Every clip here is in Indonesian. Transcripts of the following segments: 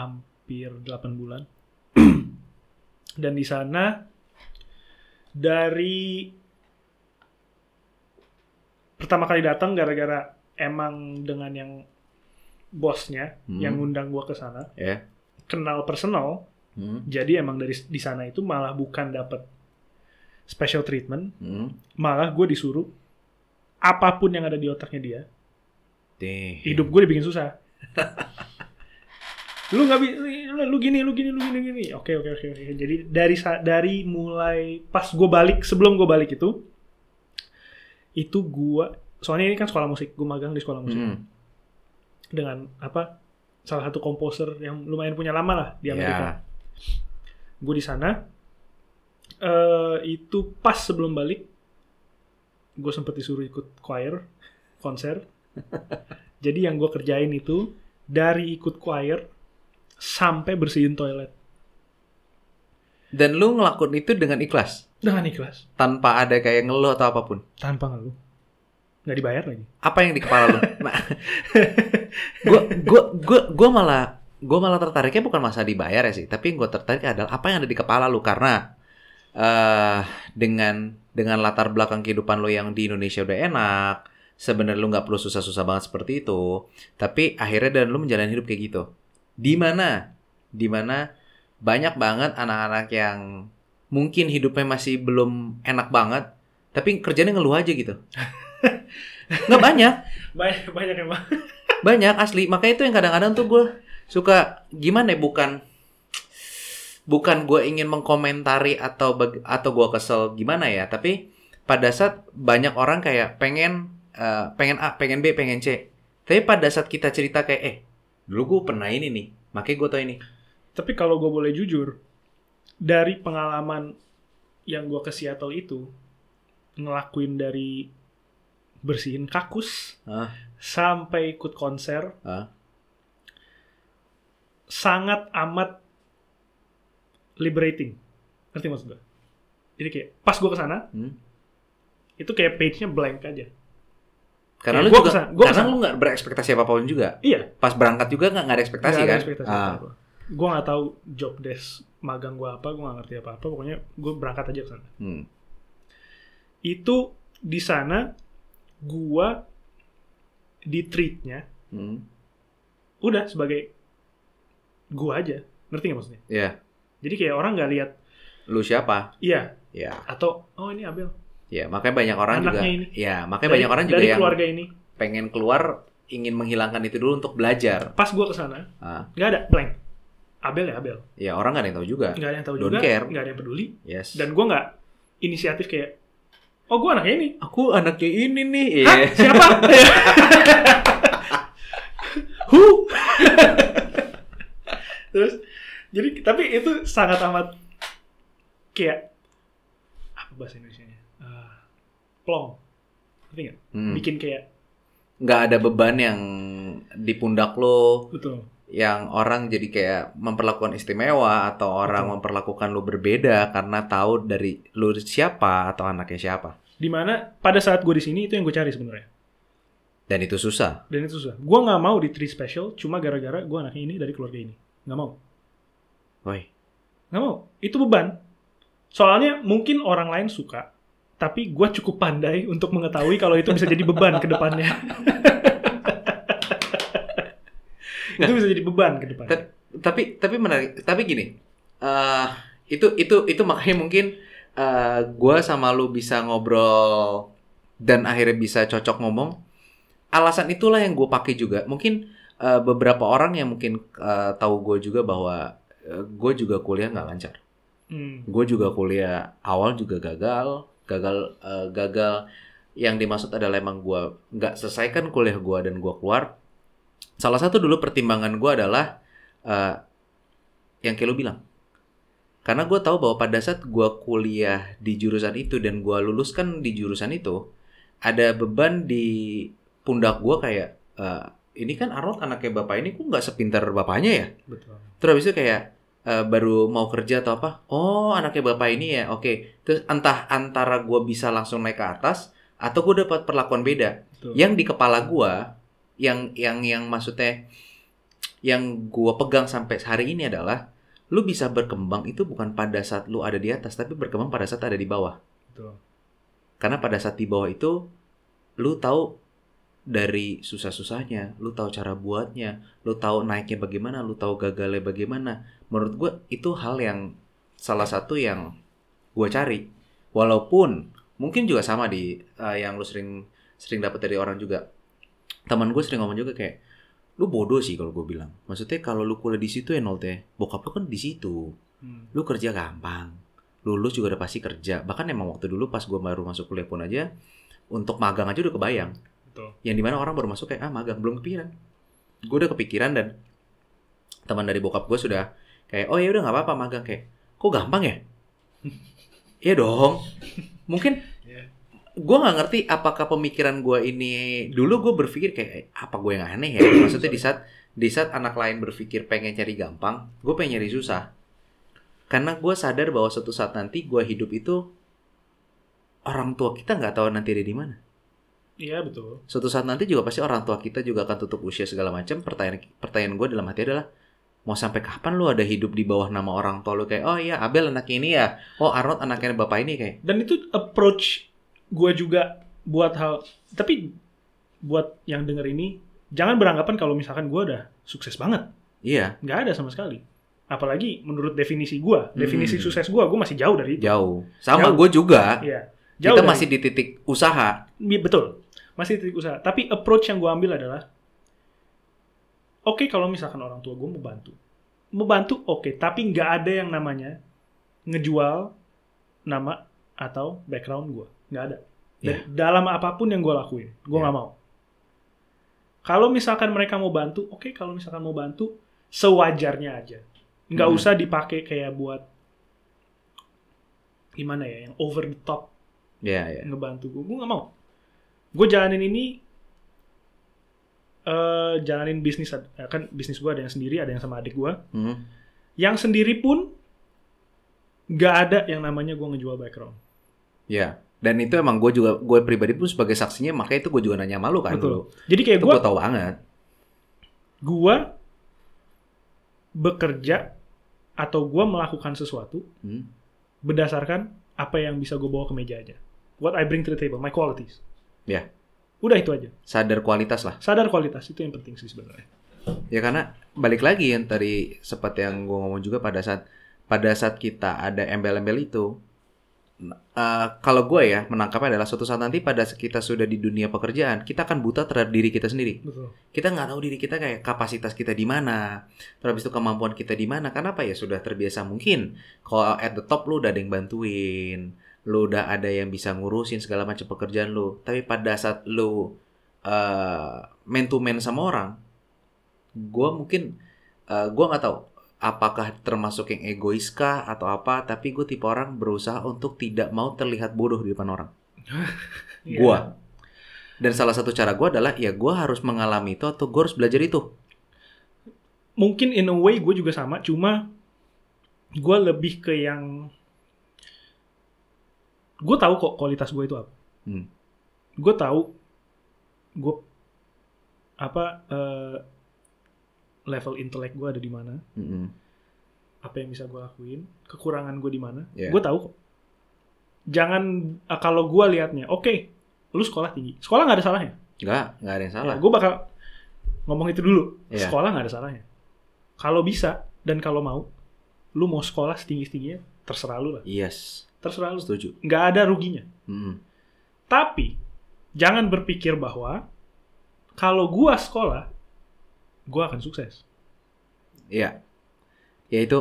hampir 8 bulan. Dan di sana dari pertama kali datang gara-gara emang dengan yang bosnya Hmm. yang ngundang gua ke sana, Ya. kenal personal. Hmm. Jadi emang dari di sana itu malah bukan dapat special treatment, Hmm. malah gue disuruh apa pun yang ada di otaknya dia, Deh. hidup gue dibikin susah. lu nggak bisa, lu gini, lu gini, lu gini, gini. Oke, oke, oke, oke. Jadi dari dari mulai pas gue balik, sebelum gue balik itu, itu gue, soalnya ini kan sekolah musik, gue magang di sekolah musik Hmm. dengan apa? Salah satu komposer yang lumayan punya lama lah di Amerika. Ya. gue di sana eh itu pas sebelum balik gue sempet disuruh ikut choir konser jadi yang gue kerjain itu dari ikut choir sampai bersihin toilet. Dan lu ngelakuin itu dengan ikhlas, dengan ikhlas. Tanpa ada kayak ngeluh atau apa pun. tanpa ngeluh. Nggak dibayar lagi. Apa yang di kepala lu? Nah, gua gua gua gua malah gua malah tertariknya bukan masa dibayar ya sih, tapi yang gua tertarik adalah apa yang ada di kepala lu. Karena eh dengan dengan latar belakang kehidupan lu yang di Indonesia udah enak, sebenarnya lu nggak perlu susah-susah banget seperti itu, tapi akhirnya dan lu menjalani hidup kayak gitu. Di mana? Di mana banyak banget anak-anak yang mungkin hidupnya masih belum enak banget, tapi kerjanya ngeluh aja gitu. Nggak banyak, banyak banyak emang banyak asli. Makanya itu yang kadang-kadang tuh gue suka gimana ya bukan bukan gue ingin mengkomentari atau atau gue kesel gimana ya, tapi pada saat banyak orang kayak pengen eh, pengen A, pengen B, pengen C. Tapi pada saat kita cerita kayak eh dulu gue pernah ini nih, makanya gue tau ini. tapi kalau gue boleh jujur dari pengalaman yang gue ke Seattle itu ngelakuin dari bersihin kakus Ah. sampai ikut konser Ah. sangat amat liberating ngerti maksud gue jadi kayak pas gue ke sana Hmm. itu kayak page-nya blank aja Karena Ya, lu gua juga, gua karena ke sana. lu nggak berekspektasi apa pun juga. iya Pas berangkat juga nggak nggak ada ekspektasi ada kan? ekspektasi Ah. apa gue nggak tahu job desk magang gue apa gue nggak ngerti apa apa pokoknya gue berangkat aja ke sana Hmm. itu di sana gue di treatnya Hmm. udah sebagai gue aja ngerti nggak maksudnya Ya, jadi kayak orang nggak lihat lu siapa? iya Ya, atau oh ini Abel ya makanya banyak orang juga. Anaknya ini. Ya, makanya dari, banyak orang juga dari yang keluarga ini pengen keluar ingin menghilangkan itu dulu untuk belajar. pas gue ke sana Ah, nggak ada blank Abel ya Abel ya orang nggak ada yang tahu juga. nggak ada yang tahu Don't juga care. nggak ada yang peduli Yes. dan gue nggak inisiatif kayak oh gue anaknya ini aku anaknya ini nih. Hah? Iya. siapa who terus jadi tapi itu sangat amat kayak apa bahasa Indonesia plong. Ngerti nggak? Hmm. bikin kayak Nggak ada beban yang di pundak lo. Betul. Yang orang jadi kayak memperlakukan istimewa atau orang Betul. memperlakukan lu berbeda karena tahu dari lu siapa atau anaknya siapa. di mana pada saat gue di sini itu yang gue cari sebenarnya. Dan itu susah. dan itu susah. Gue nggak mau di treat special cuma gara-gara gue anaknya ini dari keluarga ini. Nggak mau. Woi. nggak mau. Itu beban. Soalnya mungkin orang lain suka tapi gue cukup pandai untuk mengetahui kalau itu bisa jadi beban ke depannya. Itu bisa jadi beban ke depannya. Ta- tapi tapi menarik tapi gini eh itu itu itu makanya mungkin eh gue sama lu bisa ngobrol dan akhirnya bisa cocok ngomong. Alasan itulah yang gue pakai juga. Mungkin eh, beberapa orang yang mungkin eh, tahu gue juga bahwa gue juga kuliah nggak lancar. Hmm, gue juga kuliah awal juga gagal gagal eh, gagal. Yang dimaksud adalah emang gue nggak selesaikan kuliah gue dan gue keluar. Salah satu dulu pertimbangan gue adalah eh, yang kayak lo bilang. Karena gue tahu bahwa pada saat gue kuliah di jurusan itu dan gue luluskan di jurusan itu ada beban di pundak gue kayak eh, ini kan Arnold anaknya bapak ini kok nggak sepintar bapaknya ya? Betul. Terus habis itu kayak eh, baru mau kerja atau apa? Oh, anaknya bapak ini ya. Oke. Terus entah antara gue bisa langsung naik ke atas atau gue dapat perlakuan beda. betul Yang di kepala gue, yang yang yang maksudnya yang gue pegang sampai hari ini adalah lu bisa berkembang itu bukan pada saat lu ada di atas tapi berkembang pada saat ada di bawah Betul. karena pada saat di bawah itu lu tahu dari susah-susahnya lu tahu cara buatnya lu tahu naiknya bagaimana lu tahu gagalnya bagaimana menurut gue itu hal yang salah satu yang gue cari. Walaupun mungkin juga sama di eh, yang lu sering sering dapat dari orang juga. Teman gue sering ngomong juga kayak lu bodoh sih kalau gue bilang. Maksudnya kalau lu kuliah di situ ya nol teh bokap lu kan di situ. Hmm. lu kerja gampang. Lulus juga udah pasti kerja. Bahkan emang waktu dulu pas gue baru masuk kuliah pun aja untuk magang aja udah kebayang. Betul. yang di mana orang baru masuk kayak ah magang. Belum kepikiran. Gue udah kepikiran dan teman dari bokap gue sudah kayak oh ya udah nggak apa-apa magang kayak kok gampang ya? Iya dong. Mungkin Iya. gue nggak ngerti apakah pemikiran gue ini dulu gue berpikir kayak "Eh, apa gue yang aneh ya? Maksudnya di saat di saat anak lain berpikir pengen cari gampang gue pengen nyari susah. Karena gue sadar bahwa suatu saat nanti gue hidup itu orang tua kita nggak tahu nanti ada di mana. Iya betul. suatu saat nanti juga pasti orang tua kita juga akan tutup usia segala macam. Pertanyaan pertanyaan gue dalam hati adalah mau sampai kapan lu ada hidup di bawah nama orang tua lu kayak oh iya Abel anaknya ini ya oh Arnold anaknya bapak ini kayak Dan itu approach gue juga buat hal. Tapi buat yang denger ini jangan beranggapan kalau misalkan gue udah sukses banget. iya Nggak ada sama sekali. Apalagi menurut definisi gue, definisi Hmm. sukses gue, gue masih jauh dari itu. jauh sama Jauh. gue juga Iya. Jauh kita dari- masih di titik usaha betul. Masih titik usaha. Tapi approach yang gue ambil adalah, oke kalau misalkan orang tua gue mau bantu, mau bantu oke, tapi nggak ada yang namanya ngejual nama atau background gue, nggak ada. Dari dalam apa pun yang gue lakuin, gue Iya. nggak mau. Kalau misalkan mereka mau bantu, oke. Kalau misalkan mau bantu, sewajarnya aja. Nggak Hmm. usah dipakai kayak buat gimana ya, yang over the top ya ya ngebantu gue gue nggak mau gue jalanin ini eh jalanin bisnis eh, kan bisnis gue ada yang sendiri ada yang sama adik gue Hmm. yang sendiri pun nggak ada yang namanya gue ngejual background ya dan itu emang gue juga gue pribadi pun sebagai saksinya makanya itu gue juga nanya malu kan Betul. dulu jadi kayak gue tau banget gue bekerja atau gue melakukan sesuatu Hmm. berdasarkan apa yang bisa gue bawa ke meja aja what I bring to the table my qualities Ya. Udah itu aja sadar kualitas lah sadar kualitas itu yang penting sih sebenarnya Ya karena balik lagi yang tadi seperti yang gue ngomong juga pada saat pada saat kita ada embel-embel itu, eh, kalau gue ya menangkapnya adalah suatu saat nanti pada kita sudah di dunia pekerjaan, kita akan buta terhadap diri kita sendiri. betul Kita nggak tahu diri kita kayak kapasitas kita di mana, terus itu kemampuan kita di mana. Kenapa ya sudah terbiasa mungkin kalau at the top lu udah ada yang bantuin, lu udah ada yang bisa ngurusin segala macam pekerjaan lu. Tapi pada saat lu eh man to man sama orang, gua mungkin eh gua nggak tahu apakah termasuk yang egois kah atau apa. Tapi gue tipe orang berusaha untuk tidak mau terlihat bodoh di depan orang. Iya. Gua. Dan salah satu cara gua adalah ya gua harus mengalami itu atau gue harus belajar itu. mungkin in a way gue juga sama cuma gue lebih ke yang gue tahu kok kualitas gue itu apa Hmm. gue tahu gue apa eh, level intelek gue ada di mana Mm-mm. apa yang bisa gue lakuin kekurangan gue di mana Iya. gue tahu kok jangan eh, kalau gue liatnya oke lu sekolah tinggi sekolah nggak ada salahnya Nggak, nggak ada yang salah. gue bakal ngomong itu dulu Iya. sekolah nggak ada salahnya kalau bisa dan kalau mau lu mau sekolah setinggi tingginya terserah lu lah Yes, terserah lu setuju. nggak ada ruginya. Mm-mm. tapi jangan berpikir bahwa kalau gua sekolah gua akan sukses. Iya. Ya itu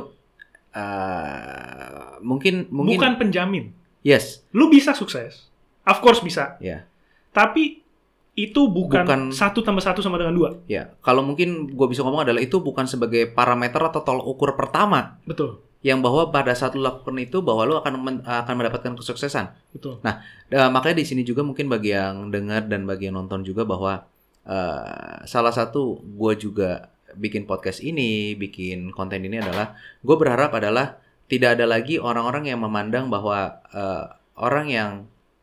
eh, mungkin mungkin bukan penjamin. Yes, lu bisa sukses. Of course bisa. Ya. tapi itu bukan, Bukan- satu tambah satu sama dengan dua. Ya, kalau mungkin gue bisa ngomong adalah itu bukan sebagai parameter atau tolak ukur pertama. Betul yang bahwa pada saat lu lakukan itu bahwa lu akan men- akan mendapatkan kesuksesan. betul Eh, makanya di sini juga mungkin bagi yang dengar dan bagi yang nonton juga bahwa eh, salah satu gue juga bikin podcast ini, bikin konten ini adalah gue berharap adalah tidak ada lagi orang-orang yang memandang bahwa eh, orang yang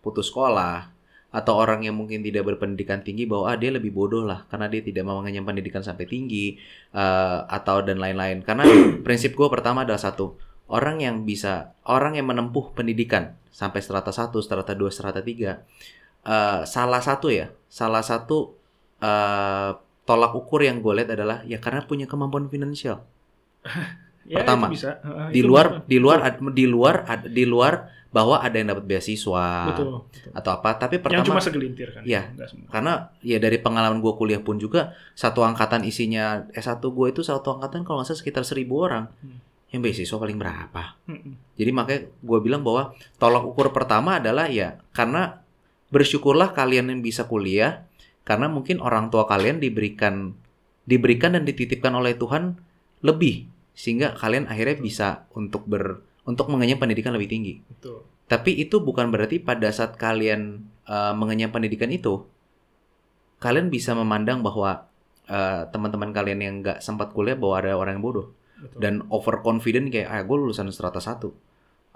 putus sekolah, atau orang yang mungkin tidak berpendidikan tinggi bahwa ah dia lebih bodoh lah karena dia tidak mau mengenyam pendidikan sampai tinggi uh, atau dan lain-lain. Karena prinsip gue pertama adalah satu orang yang bisa orang yang menempuh pendidikan sampai strata 1, strata 2, strata 3 uh, salah satu ya salah satu uh, tolak ukur yang gue lihat adalah ya karena punya kemampuan finansial. Ya, Pertama, bisa. Uh, di luar bisa. di luar ad- di luar ad- di luar bahwa ada yang dapat beasiswa betul, betul. atau apa tapi Yang pertama cuma segelintir kan. Semua. karena ya dari pengalaman gue kuliah pun juga satu angkatan isinya S1 gue itu satu angkatan kalau nggak salah sekitar seribu orang Hmm. yang beasiswa paling berapa Mm-mm. jadi makanya gue bilang bahwa tolak ukur pertama adalah ya karena bersyukurlah kalian yang bisa kuliah karena mungkin orang tua kalian diberikan diberikan dan dititipkan oleh Tuhan lebih sehingga kalian akhirnya bisa untuk ber untuk mengenyam pendidikan lebih tinggi. Betul. Tapi itu bukan berarti pada saat kalian uh, mengenyam pendidikan itu kalian bisa memandang bahwa uh, teman-teman kalian yang nggak sempat kuliah bahwa ada orang yang bodoh betul. dan overconfident kayak ah gue lulusan strata 1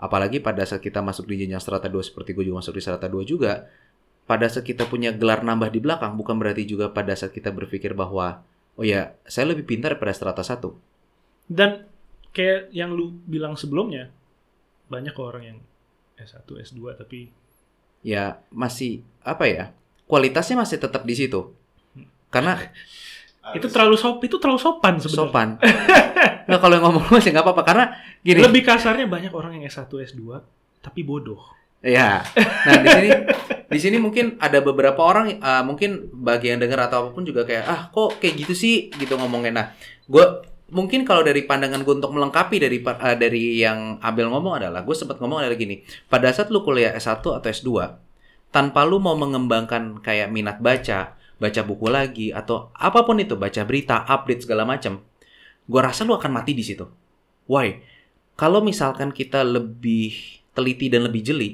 apalagi pada saat kita masuk di jenjang strata 2 seperti gue juga masuk di strata 2 juga pada saat kita punya gelar nambah di belakang bukan berarti juga pada saat kita berpikir bahwa oh ya saya lebih pintar pada strata 1 Dan kayak yang lu bilang sebelumnya, banyak kok orang yang S1, S2 tapi ya masih apa ya kualitasnya masih tetap di situ karena itu terlalu sop itu terlalu sopan sebenarnya. sopan nah kalau yang ngomong masih nggak apa-apa karena gini Lebih kasarnya banyak orang yang S1, S2 tapi bodoh. Ya, nah di sini di sini mungkin ada beberapa orang uh, mungkin bagi yang dengar atau apa pun juga kayak ah kok kayak gitu sih gitu ngomongnya. Nah, gue mungkin kalau dari pandangan gue untuk melengkapi dari uh, dari yang Abel ngomong adalah gue sempat ngomong adalah gini. Pada saat lu kuliah S1 atau S2, tanpa lu mau mengembangkan kayak minat baca, baca buku lagi atau apa pun itu, baca berita, update segala macam, gue rasa lu akan mati di situ. Why? Kalau misalkan kita lebih teliti dan lebih jeli,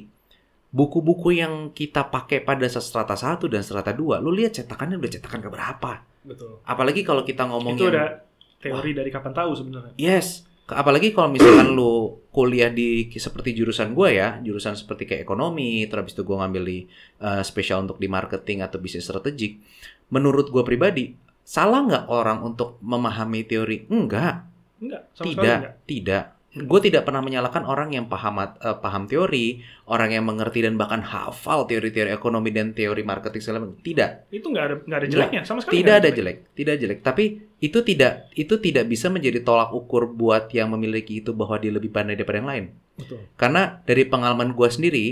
buku-buku yang kita pakai pada strata 1 dan strata 2, lu lihat cetakannya udah cetakan ke berapa. Betul. Apalagi kalau kita ngomongin Itu udah teori dari kapan tahu sebenarnya. Yes. Apalagi kalau misalkan lu kuliah di seperti jurusan gue ya, jurusan seperti kayak ekonomi, terus habis itu gue ngambil di uh, spesial untuk di marketing atau bisnis strategik. Menurut gue pribadi, salah nggak orang untuk memahami teori? Enggak. Enggak, sama tidak, enggak. tidak. Gue tidak pernah menyalahkan orang yang paham eh, paham teori, orang yang mengerti dan bahkan hafal teori-teori ekonomi dan teori marketing segala macam. Tidak, Itu enggak ada enggak ada jeleknya sama sekali. tidak nggak ada jelek, tidak jelek. Tapi itu tidak itu tidak bisa menjadi tolak ukur buat yang memiliki itu bahwa dia lebih pandai daripada yang lain. Betul. Karena dari pengalaman gue sendiri,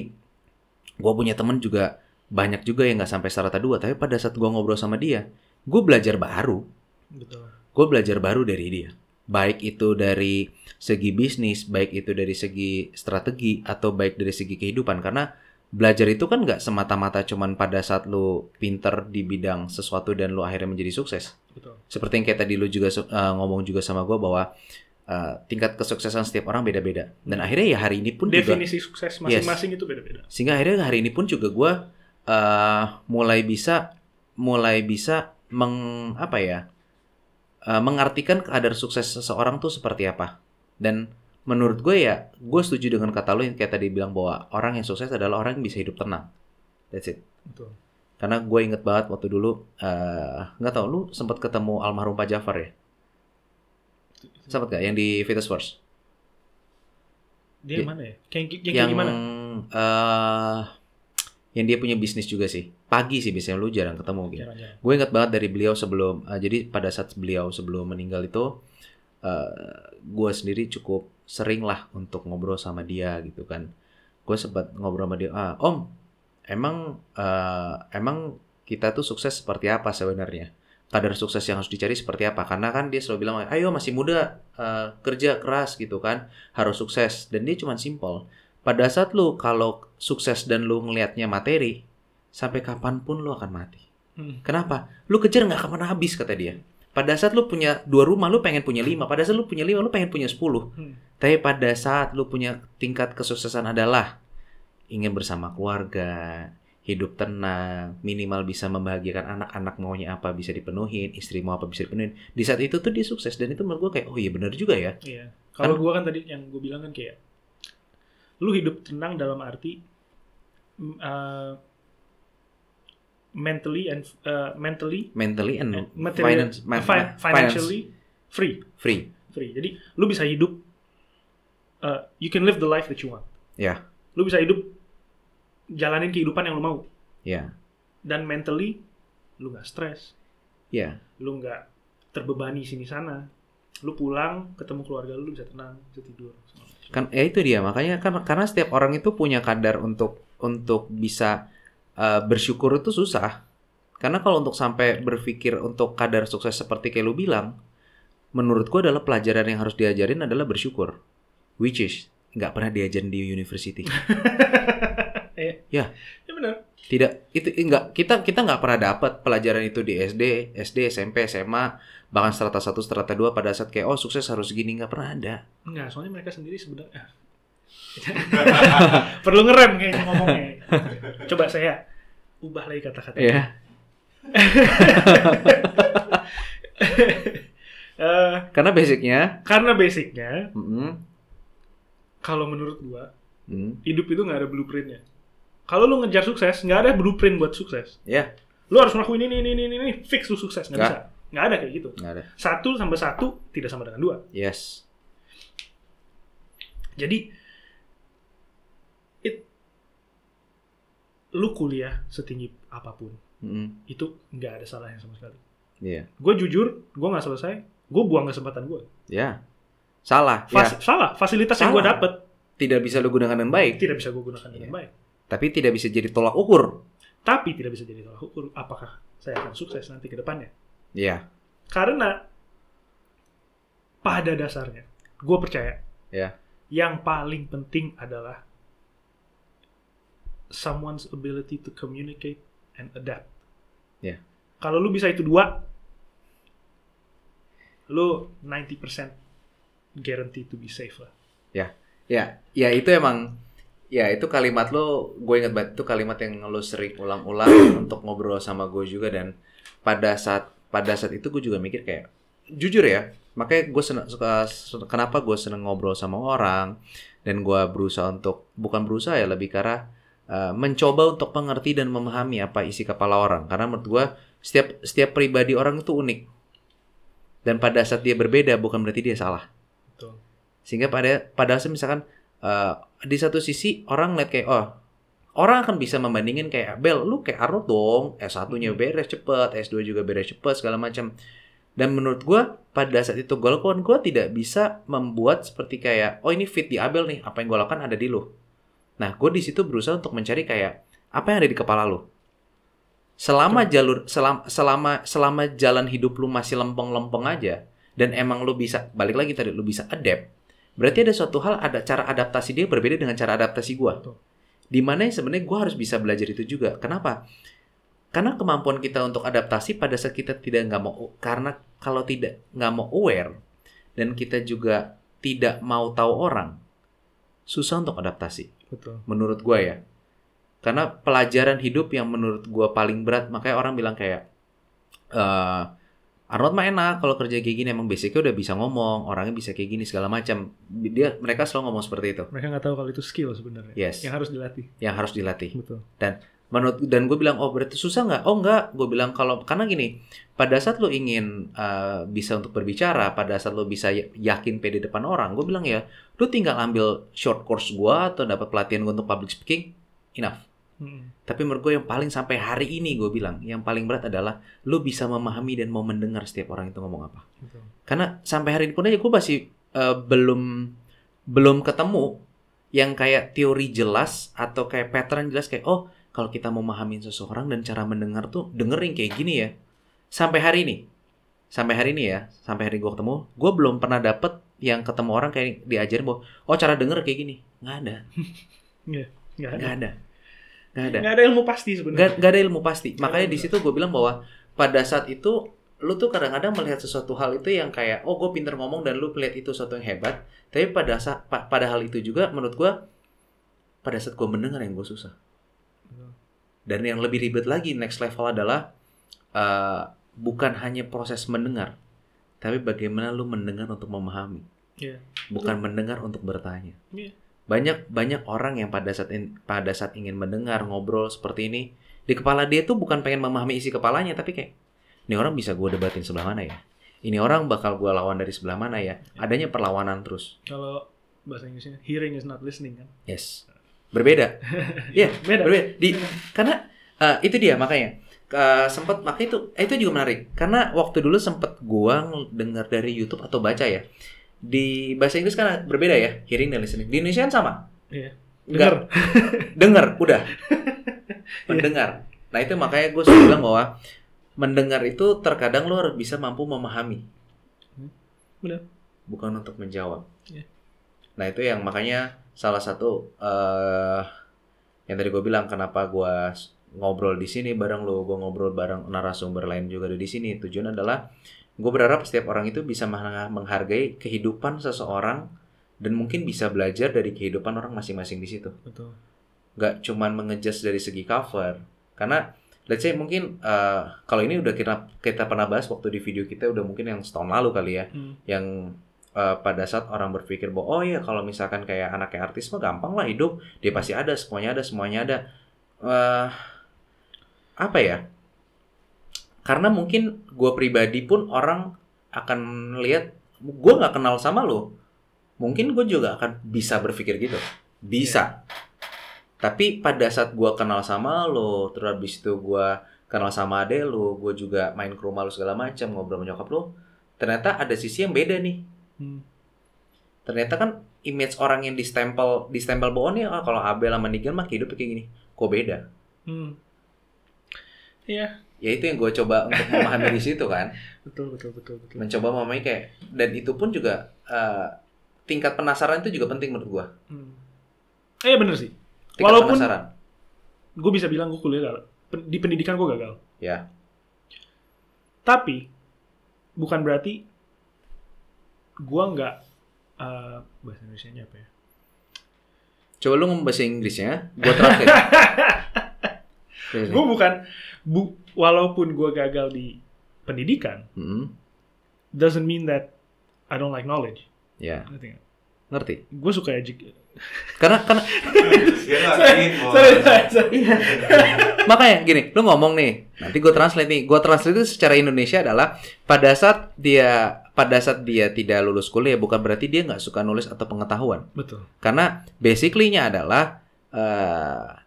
gue punya temen juga banyak juga yang nggak sampai strata dua. Tapi pada saat gue ngobrol sama dia, gue belajar baru. Betul. Gue belajar baru dari dia. Baik itu dari segi bisnis, baik itu dari segi strategi, atau baik dari segi kehidupan. Karena belajar itu kan nggak semata-mata cuman pada saat lu pinter di bidang sesuatu dan lu akhirnya menjadi sukses. Betul. Seperti yang kayak tadi lu juga uh, ngomong juga sama gue bahwa uh, tingkat kesuksesan setiap orang beda-beda. Dan akhirnya ya hari ini pun juga Definisi sukses masing-masing itu beda-beda. sehingga akhirnya hari ini pun juga gue uh, mulai bisa mulai bisa meng apa ya uh, mengartikan kadar sukses seseorang tuh seperti apa dan menurut gue ya gue setuju dengan kata lo yang kayak tadi bilang bahwa orang yang sukses adalah orang yang bisa hidup tenang that's it Betul. karena gue inget banget waktu dulu uh, nggak tahu lu sempat ketemu almarhum Pak Jafar ya sempat gak yang di Vitus Force Dia Ya. mana ya? Yang, kayak yang gimana? eh, yang dia punya bisnis juga sih pagi sih biasanya lu jarang ketemu gitu gue ingat banget dari beliau sebelum eh, jadi pada saat beliau sebelum meninggal itu eh, gue sendiri cukup sering lah untuk ngobrol sama dia gitu kan gue sempat ngobrol sama dia ah om emang eh, emang kita tuh sukses seperti apa sebenarnya kadar sukses yang harus dicari seperti apa karena kan dia selalu bilang ayo masih muda eh, kerja keras gitu kan harus sukses dan dia cuma simpel pada saat lu kalau sukses dan lu ngelihatnya materi sampai kapan pun lu akan mati Hmm. Kenapa? Lu kejar nggak akan pernah habis kata dia. Pada saat lu punya dua rumah, lu pengen punya lima. Pada saat lu punya lima, lu pengen punya sepuluh. Hmm. Tapi pada saat lu punya tingkat kesuksesan adalah ingin bersama keluarga, hidup tenang, minimal bisa membahagiakan anak-anak maunya apa bisa dipenuhin, istri mau apa bisa dipenuhin. Di saat itu tuh dia sukses dan itu menurut gue kayak oh iya benar juga ya. Iya. Kalau gua kan tadi yang gue bilang kan kayak lu hidup tenang dalam arti eh, mentally and uh, mentally mentally and and material, finance, ma- fi- ma- financially free finance free. free. Jadi lu bisa hidup uh, you can live the life that you want. Ya, Lu bisa hidup jalanin kehidupan yang lu mau ya, dan mentally lu nggak stres, ya. lu nggak terbebani sini sana. Lu pulang ketemu keluarga lu, lu bisa tenang, bisa tidur. Kan ya itu dia makanya kan karena setiap orang itu punya kadar untuk untuk bisa uh, bersyukur itu susah. Karena kalau untuk sampai berpikir untuk kadar sukses seperti kayak lu bilang, menurut gua adalah pelajaran yang harus diajarin adalah bersyukur. Which is nggak pernah diajarin di university. Eh, Ya. ya benar. Tidak itu enggak kita kita nggak pernah dapat pelajaran itu di SD, SD, SMP, SMA, bahkan strata 1, strata 2 pada saat kayak oh sukses harus gini nggak pernah ada. Enggak, soalnya mereka sendiri sebenarnya perlu ngerem kayaknya ngomongnya. Coba saya ubah lagi kata-kata. Iya. Eh, Karena basicnya karena basicnya, mm, kalau menurut gua, mm, hidup itu nggak ada blueprintnya. Kalau lu ngejar sukses, nggak ada blueprint buat sukses. ya Lu harus ngelakuin ini, ini, ini, ini, ini, fix lu sukses. Nggak bisa. Nggak ada kayak gitu. nggak ada. Satu tambah satu tidak sama dengan dua. Yes. Jadi, it, lu kuliah setinggi apa pun, Mm, itu nggak ada salahnya sama sekali. Iya. Gue jujur, gue nggak selesai, gue buang kesempatan gue. Ya. Salah. Fas- Ya. Salah, fasilitas yang gue Salah. dapet Tidak bisa lu gunakan dengan baik, tidak bisa gue gunakan dengan Iya. baik. tapi tidak bisa jadi tolak ukur. Tapi tidak bisa jadi tolak ukur apakah saya akan sukses nanti ke depannya. Iya. Karena pada dasarnya, gue percaya Ya. yang paling penting adalah someone's ability to communicate and adapt. Ya. Kalau lu bisa itu dua, lu 90% guarantee to be safe lah. Ya, ya itu emang ya itu kalimat lo gue inget banget itu kalimat yang lo sering ulang-ulang untuk ngobrol sama gue juga dan pada saat pada saat itu gue juga mikir kayak jujur ya makanya gue seneng suka kenapa gue seneng ngobrol sama orang dan gue berusaha untuk bukan berusaha ya lebih arah uh, mencoba untuk mengerti dan memahami apa isi kepala orang. Karena menurut gue setiap setiap pribadi orang itu unik. Dan pada saat dia berbeda bukan berarti dia salah. Betul. sehingga pada pada saat misalkan eh, di satu sisi orang lihat kayak oh orang akan bisa membandingin kayak Bel lu kayak Arnold dong. S1-nya beres cepet S2 juga beres cepet segala macam dan menurut gua pada saat itu gue lakukan gue tidak bisa membuat seperti kayak oh ini fit di Abel nih. Apa yang gue lakukan ada di lu nah gue di situ berusaha untuk mencari kayak apa yang ada di kepala lu? Selama jalur selama selama selama jalan hidup lu masih lempeng-lempeng aja dan emang lu bisa balik lagi tadi lu bisa adapt berarti ada suatu hal ada cara adaptasi dia berbeda dengan cara adaptasi gua. Di mana sebenarnya gua harus bisa belajar itu juga. Kenapa? Karena kemampuan kita untuk adaptasi pada saat kita tidak nggak mau karena kalau tidak nggak mau aware dan kita juga tidak mau tahu orang susah untuk adaptasi Betul. menurut gua ya karena pelajaran hidup yang menurut gua paling berat makanya orang bilang kayak eh Arnold mah enak kalau kerja kayak gini emang basicnya udah bisa ngomong orangnya bisa kayak gini segala macam dia mereka selalu ngomong seperti itu Mereka nggak tahu kalau itu skill sebenarnya. Yes. Yang harus dilatih. yang harus dilatih Betul. Menurut dan gue bilang oh berarti susah nggak oh nggak gue bilang kalau karena gini pada saat lo ingin uh, bisa untuk berbicara pada saat lo bisa y- yakin pede depan orang gue bilang ya lo tinggal ambil short course gue atau dapat pelatihan gue untuk public speaking enough Mm. tapi menurut gue yang paling sampai hari ini gue bilang yang paling berat adalah lo bisa memahami dan mau mendengar setiap orang itu ngomong apa Betul. karena sampai hari ini pun aja gue masih uh, belum belum ketemu yang kayak teori jelas atau kayak pattern jelas kayak oh kalau kita mau memahami seseorang dan cara mendengar tuh dengerin kayak gini ya sampai hari ini sampai hari ini ya sampai hari gue ketemu gue belum pernah dapet yang ketemu orang kayak diajarin bahwa oh cara denger kayak gini nggak ada Nggak ada. nggak ada nggak ada Nggak ada ilmu pasti sebenarnya. Gak, gak ada ilmu pasti. Makanya di situ gue bilang bahwa pada saat itu lu tuh kadang-kadang melihat sesuatu hal itu yang kayak oh gue pinter ngomong dan lu melihat itu sesuatu yang hebat. Tapi pada saat pa- pada hal itu juga menurut gue pada saat gue mendengar yang gue susah. Betul. Dan yang lebih ribet lagi next level adalah eh, bukan hanya proses mendengar, tapi bagaimana lu mendengar untuk memahami, Iya. bukan mendengar untuk bertanya Iya. banyak banyak orang yang pada saat in- pada saat ingin mendengar ngobrol seperti ini di kepala dia tuh bukan pengen memahami isi kepalanya tapi kayak ini orang bisa gue debatin sebelah mana ya ini orang bakal gue lawan dari sebelah mana ya adanya perlawanan terus Kalau bahasa Inggrisnya hearing is not listening kan. yes berbeda. Iya Beda. berbeda. Di karena eh, itu dia makanya. Eh, sempat makanya itu eh, itu juga menarik. Karena waktu dulu sempat gua dengar dari YouTube atau baca ya di bahasa Inggris kan berbeda ya hearing dan listening. Di Indonesia kan sama? Iya. Dengar. dengar udah. Mendengar. Nah itu makanya gue suka bilang bahwa mendengar itu terkadang lo harus bisa mampu memahami. Benar. bukan untuk menjawab. Iya. nah itu yang makanya salah satu eh yang tadi gue bilang kenapa gue ngobrol di sini bareng lo gue ngobrol bareng narasumber lain juga ada di sini tujuan adalah gue berharap setiap orang itu bisa meng- menghargai kehidupan seseorang dan mungkin bisa belajar dari kehidupan orang masing-masing di situ Betul. nggak cuman mengejas dari segi cover karena let's say mungkin eh, kalau ini udah kita kita pernah bahas waktu di video kita udah mungkin yang setahun lalu kali ya Hmm. yang eh, pada saat orang berpikir bahwa oh ya kalau misalkan kayak anaknya artis mah gampang lah hidup dia pasti ada semuanya ada semuanya ada. Eh, apa ya? Karena mungkin gue pribadi pun orang akan lihat gue nggak kenal sama lo mungkin gue juga akan bisa berpikir gitu. Bisa. Tapi pada saat gue kenal sama lo terus habis itu gue kenal sama ade lo gue juga main ke rumah lo segala macam ngobrol sama nyokap lo ternyata ada sisi yang beda nih Hmm. ternyata kan image orang yang distempel distempel bahwa nih ah, kalau Abel sama Nigel mah hidup kayak gini kok beda Hmm. Iya. ya itu yang gue coba untuk memahami di situ kan Betul betul betul betul. mencoba memahami kayak dan itu pun juga eh, tingkat penasaran itu juga penting menurut gue Hmm. Eh bener sih. tingkat Walaupun penasaran gue bisa bilang gue kuliah Di pendidikan gue gagal. ya Tapi bukan berarti gue nggak eh, bahasa Indonesia apa ya? coba lu ngomong bahasa Inggrisnya gue terakhir Gue bukan bu, walaupun gue gagal di pendidikan, Hmm, doesn't mean that I don't like knowledge. ya Ngerti nggak? ngerti Gue suka edu- karena karena. Sorry, sorry, sorry. makanya gini lu ngomong nih nanti gue translate nih gue translate itu secara Indonesia adalah pada saat dia pada saat dia tidak lulus kuliah bukan berarti dia nggak suka nulis atau pengetahuan Betul. karena basically-nya adalah eh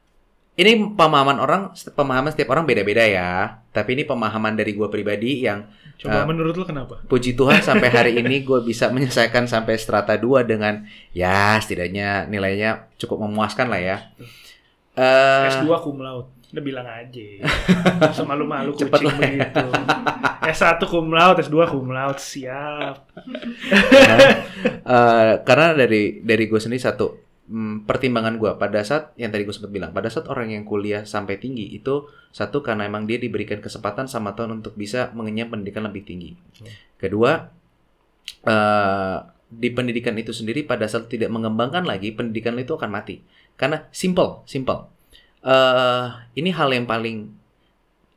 ini pemahaman orang pemahaman setiap orang beda-beda ya tapi ini pemahaman dari gue pribadi yang Coba Ah. menurut lo kenapa? puji Tuhan sampai hari ini gue bisa menyelesaikan sampai strata 2 dengan ya setidaknya nilainya cukup memuaskan lah ya Eh, S2 cum laude. Udah bilang aja. Semalu-malu Cepet kucing lah. begitu. S1 cum laude, S2 cum laude. Siap. Eh, karena dari dari gue sendiri satu hmm, pertimbangan gue pada saat yang tadi gue sempat bilang pada saat orang yang kuliah sampai tinggi itu satu karena emang dia diberikan kesempatan sama Tuhan untuk bisa mengenyam pendidikan lebih tinggi. Kedua eh, di pendidikan itu sendiri pada saat tidak mengembangkan lagi pendidikan itu akan mati karena simple simple. Eh ini hal yang paling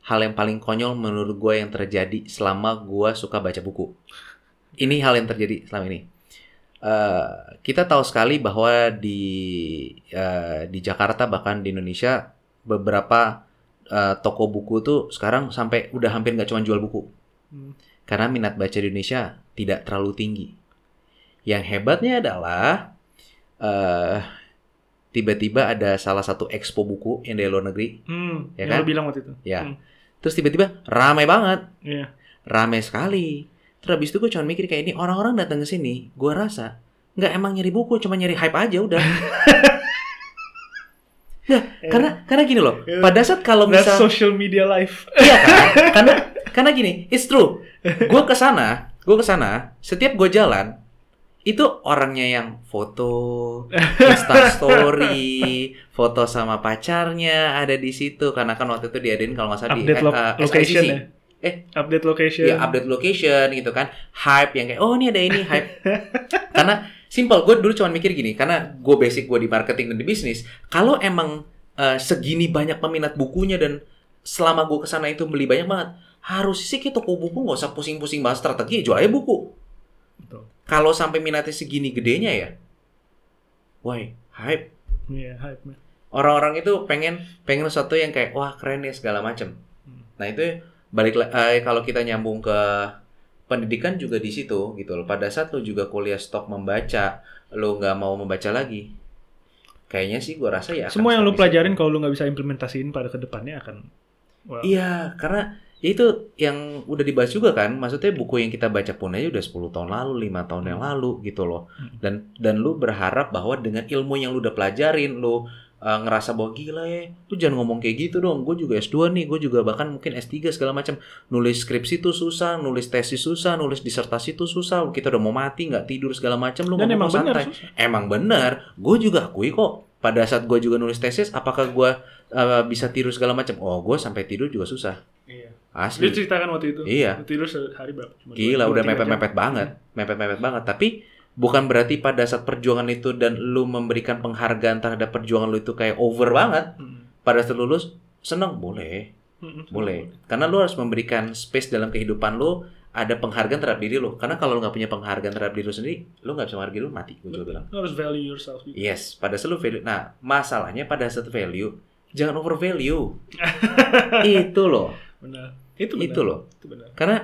hal yang paling konyol menurut gue yang terjadi selama gue suka baca buku. Ini hal yang terjadi selama ini. Eh, kita tahu sekali bahwa di eh, di Jakarta bahkan di Indonesia beberapa eh, toko buku tuh sekarang sampai udah hampir nggak cuma jual buku Hmm. karena minat baca di Indonesia tidak terlalu tinggi. Yang hebatnya adalah eh tiba-tiba ada salah satu expo buku yang dari luar negeri, Hmm, Ya kan? bilang waktu itu. ya. Hmm. Terus tiba-tiba ramai banget, Iya. ramai sekali. Terus habis itu gue cuma mikir kayak ini orang-orang datang ke sini, gue rasa nggak emang nyari buku, cuma nyari hype aja udah. Nah, karena karena gini loh, Ya. pada saat kalau That's misal social media life. Iya kan? karena karena gini, it's true. Gue ke sana, gue ke sana, setiap gue jalan itu orangnya yang foto, Insta story, foto sama pacarnya ada di situ karena kan waktu itu diadain kalau nggak salah di Update lo- eh, location SICC. ya. Eh, Update location. ya update location gitu kan, hype yang kayak oh ini ada ini hype. karena simple, gue dulu cuma mikir gini, karena gue basic gue di marketing dan di bisnis, kalau emang eh, segini banyak peminat bukunya dan selama gue ke sana itu beli banyak banget, harus sih kayak toko buku nggak usah pusing-pusing bahas strategi, jual aja buku. Kalau sampai minatnya segini gedenya ya, why hype? Iya, hype man. Orang-orang itu pengen pengen sesuatu yang kayak wah keren nih segala macam. Hmm. Nah itu balik eh, kalau kita nyambung ke pendidikan juga di situ gitu loh. Pada saat lo juga kuliah stok membaca, lo nggak mau membaca lagi, kayaknya sih gua rasa ya. Semua yang lu stagnan. pelajarin kalau lu nggak bisa implementasiin pada ke depannya akan Iya, karena ya itu yang udah dibahas juga kan. Maksudnya buku yang kita baca pun aja udah 10 tahun lalu, lima tahun yang lalu gitu loh. Hmm. Dan dan lu berharap bahwa dengan ilmu yang lu udah pelajarin, lu uh, ngerasa bahwa gila ya, lu jangan ngomong kayak gitu dong. Gue juga S2 nih, gue juga bahkan mungkin S3 segala macam. Nulis skripsi tuh susah, nulis tesis susah, nulis disertasi tuh susah. Kita udah mau mati, nggak tidur segala macam. Lu dan ngomong emang santai susah. emang benar gue juga akui kok pada saat gue juga nulis tesis apakah gue uh, bisa tidur segala macam oh gue sampai tidur juga susah. Asli Dia ceritakan waktu itu. Iya. Tidur sehari berapa? Cuma gila udah mepet-mepet banget mepet-mepet banget tapi bukan berarti pada saat perjuangan itu dan lu memberikan penghargaan terhadap perjuangan lu itu kayak over banget Hmm. pada saat lulus seneng boleh Hmm, boleh karena lu harus memberikan space dalam kehidupan lu ada penghargaan terhadap diri lu karena kalau lu nggak punya penghargaan terhadap diri lu sendiri lu nggak bisa menghargai lu mati gue juga bilang Lu harus value yourself gitu. Yes, pada saat lu value. Nah, masalahnya pada saat value, jangan over value. itu loh, Benar. Itu benar. itu loh. Itu benar. Karena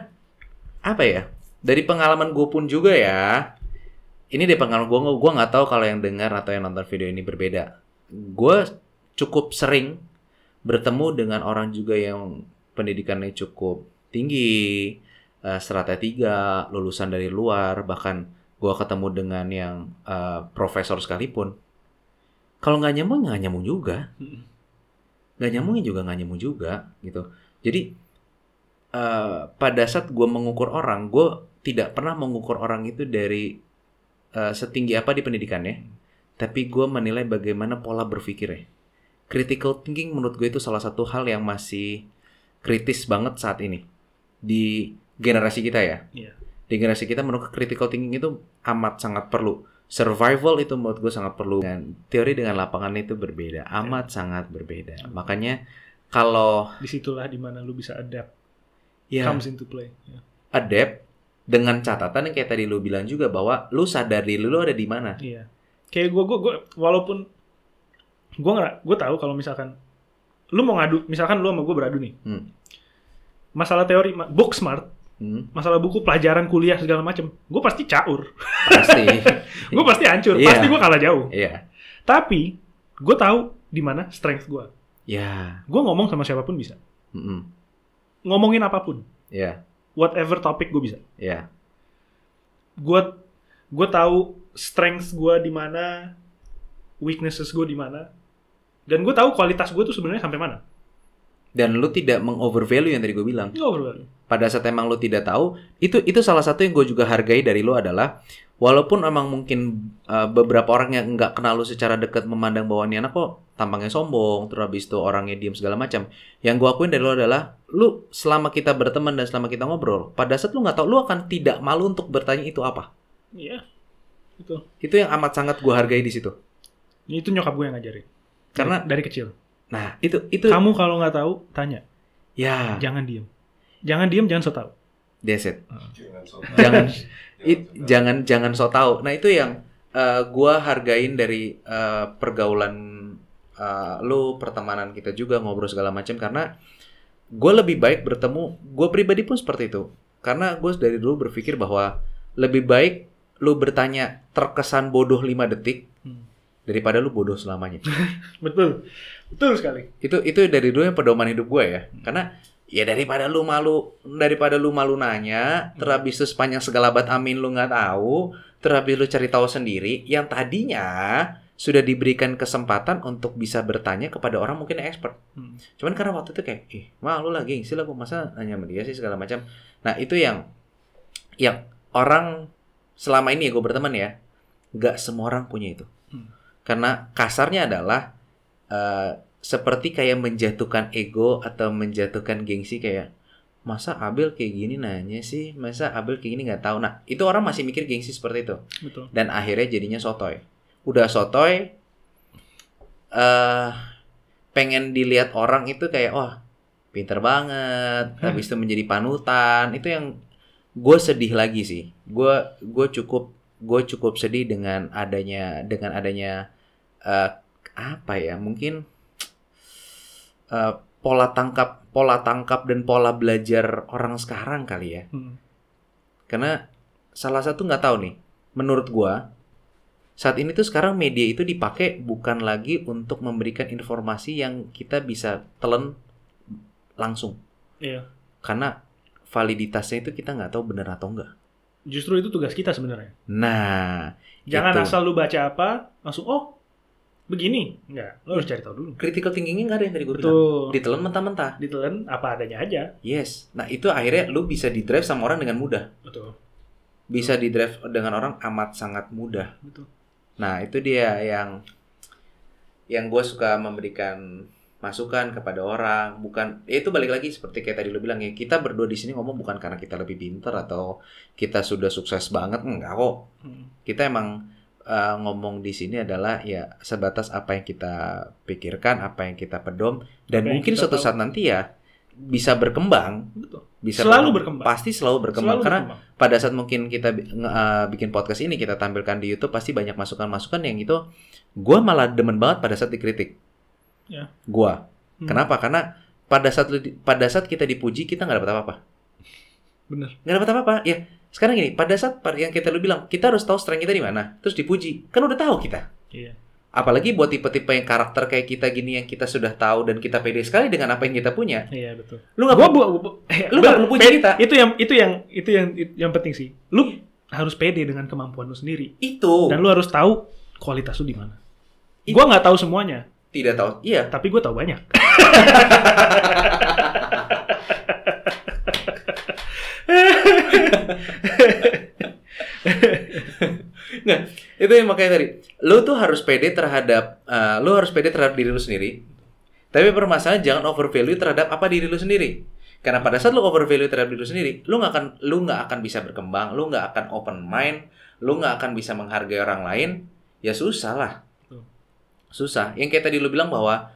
apa ya? Dari pengalaman gue pun juga ya. Ini dari pengalaman gue, gue nggak tahu kalau yang dengar atau yang nonton video ini berbeda. Gue cukup sering bertemu dengan orang juga yang pendidikannya cukup tinggi, eh, strata tiga, lulusan dari luar, bahkan gue ketemu dengan yang eh, profesor sekalipun. Kalau nggak nyambung, nggak nyambung juga Hmm. nggak nyambungin juga nggak nyambung juga gitu jadi eh, pada saat gue mengukur orang gue tidak pernah mengukur orang itu dari eh, setinggi apa di pendidikannya tapi gue menilai bagaimana pola berpikirnya. Critical thinking menurut gue itu salah satu hal yang masih kritis banget saat ini. Di generasi kita ya. Iya. di generasi kita menurut critical thinking itu amat sangat perlu. Survival itu menurut gue sangat perlu. Dan teori dengan lapangan itu berbeda amat sangat berbeda. Makanya kalau Di situlah di mana lu bisa adapt. Ya Comes into play. Ya. adapt dengan catatan yang kayak tadi lu bilang juga bahwa lu sadar diri lu ada di mana Iya. Kayak gue, gue, gue, walaupun gue nggak, gue tahu kalau misalkan lu mau ngadu, misalkan lu sama gue beradu nih, Hmm. masalah teori, book smart, Hmm, masalah buku, pelajaran, kuliah segala macam, gue pasti caur, pasti gue pasti hancur, Iya. pasti gue kalah jauh. iya Tapi gue tahu di mana strength gue. ya Gue ngomong sama siapa pun bisa, Mm-mm. Ngomongin apa pun, ya whatever topik gue bisa. ya Gue gue tahu strength gue di mana, weaknesses gue di mana, dan gue tahu kualitas gue tuh sebenarnya sampai mana. dan lu tidak mengovervalue yang tadi gue bilang Nggak overvalue. pada saat emang lo tidak tahu itu itu salah satu yang gue juga hargai dari lo adalah walaupun emang mungkin uh, beberapa orang yang nggak kenal lo secara dekat memandang bahwa ini anak kok tampangnya sombong terus habis itu orangnya diem segala macam yang gue akuin dari lo adalah lu selama kita berteman dan selama kita ngobrol pada saat lu nggak tahu lu akan tidak malu untuk bertanya itu apa Iya, itu. itu yang amat sangat gue hargai di situ Itu nyokap gue yang ngajarin. Karena- dari kecil. nah itu itu Kamu kalau nggak tahu, tanya. ya Jangan diem. Jangan diem, jangan so tahu. it Jangan sok. jangan Jangan It- sok. jangan jangan so tahu. Nah itu yang uh, gua hargain dari uh, pergaulan uh, lu, pertemanan kita juga ngobrol segala macam karena gue lebih baik bertemu. Gue pribadi pun seperti itu karena gue dari dulu berpikir bahwa lebih baik lu bertanya terkesan bodoh 5 detik Hmm. daripada lu bodoh selamanya. Betul. Betul sekali. itu itu dari dulu yang pedoman hidup gue ya karena ya daripada lu malu daripada lu malu nanya terhabis itu sepanjang segala bat amin lu nggak tahu terhabis lu cari tahu sendiri yang tadinya sudah diberikan kesempatan untuk bisa bertanya kepada orang mungkin expert Hmm. cuman karena waktu itu kayak ih malu lah gengsi lah gue masa nanya sama dia sih segala macam nah itu yang yang orang selama ini ya gue berteman ya nggak semua orang punya itu Hmm. karena kasarnya adalah eh, seperti kayak menjatuhkan ego atau menjatuhkan gengsi kayak masa Abel kayak gini nanya sih? Masa Abel kayak gini nggak tahu? Nah itu orang masih mikir gengsi seperti itu. Betul. dan akhirnya jadinya sotoy. Udah sotoy eh pengen dilihat orang itu kayak wah pinter banget. Habis itu menjadi panutan. Itu yang gue sedih lagi sih. Gue gue cukup gue cukup sedih dengan adanya dengan adanya eh, apa ya mungkin eh, pola tangkap pola tangkap dan pola belajar orang sekarang kali ya Hmm. karena salah satu nggak tahu nih menurut gua saat ini tuh sekarang media itu dipakai bukan lagi untuk memberikan informasi yang kita bisa telan langsung Iya. karena validitasnya itu kita nggak tahu benar atau enggak Justru itu tugas kita sebenarnya. nah Jangan itu. asal lu baca apa, langsung oh begini. Enggak, lu harus cari tahu dulu. critical thinkingnya nggak ada yang tadi gue bilang ditelan mentah-mentah Ditelan apa adanya aja. yes nah itu akhirnya lu bisa di drive sama orang dengan mudah Betul. bisa di drive dengan orang amat sangat mudah Betul. Nah, itu dia yang yang gue suka memberikan masukan kepada orang, bukan ya itu balik lagi seperti kayak tadi lo bilang ya, kita berdua di sini ngomong bukan karena kita lebih pinter atau kita sudah sukses banget, enggak kok. Hmm. Kita emang uh, ngomong di sini adalah ya sebatas apa yang kita pikirkan, apa yang kita pedom dan Apa mungkin suatu tahu. saat nanti ya bisa berkembang, Betul. bisa Selalu berkembang. Pasti selalu berkembang Selalu karena berkembang. pada saat mungkin kita uh, bikin podcast ini kita tampilkan di YouTube pasti banyak masukan-masukan yang itu gua malah demen banget pada saat dikritik. Ya. Gua. Hmm. Kenapa? Karena pada saat pada saat kita dipuji kita nggak dapat apa-apa. Bener. Nggak dapat apa-apa. Ya, sekarang gini, pada saat yang kita lu bilang, kita harus tahu strength kita di mana, terus dipuji. Kan udah tahu kita. Iya. Apalagi buat tipe-tipe yang karakter kayak kita gini yang kita sudah tahu dan kita pede sekali dengan apa yang kita punya. Iya betul. Lu nggak Gua perlu- bu, bu, eh, Lu nggak perlu puji pede- kita. Itu yang itu yang itu yang yang penting sih. Lu harus pede dengan kemampuan lu sendiri itu dan lu harus tahu kualitas lu di mana. Gua nggak tahu semuanya, tidak tahu. Iya, tapi gua tahu banyak. Nah, itu yang makanya tadi. Lu tuh harus pede terhadap, eh, lu harus pede terhadap diri lu sendiri. Tapi permasalahan jangan overvalue terhadap apa diri lu sendiri. Karena pada saat lu overvalue terhadap diri lu sendiri, lu nggak akan, lu nggak akan bisa berkembang, lu nggak akan open mind, lu nggak akan bisa menghargai orang lain. Ya susah lah. Susah. Yang kayak tadi lu bilang bahwa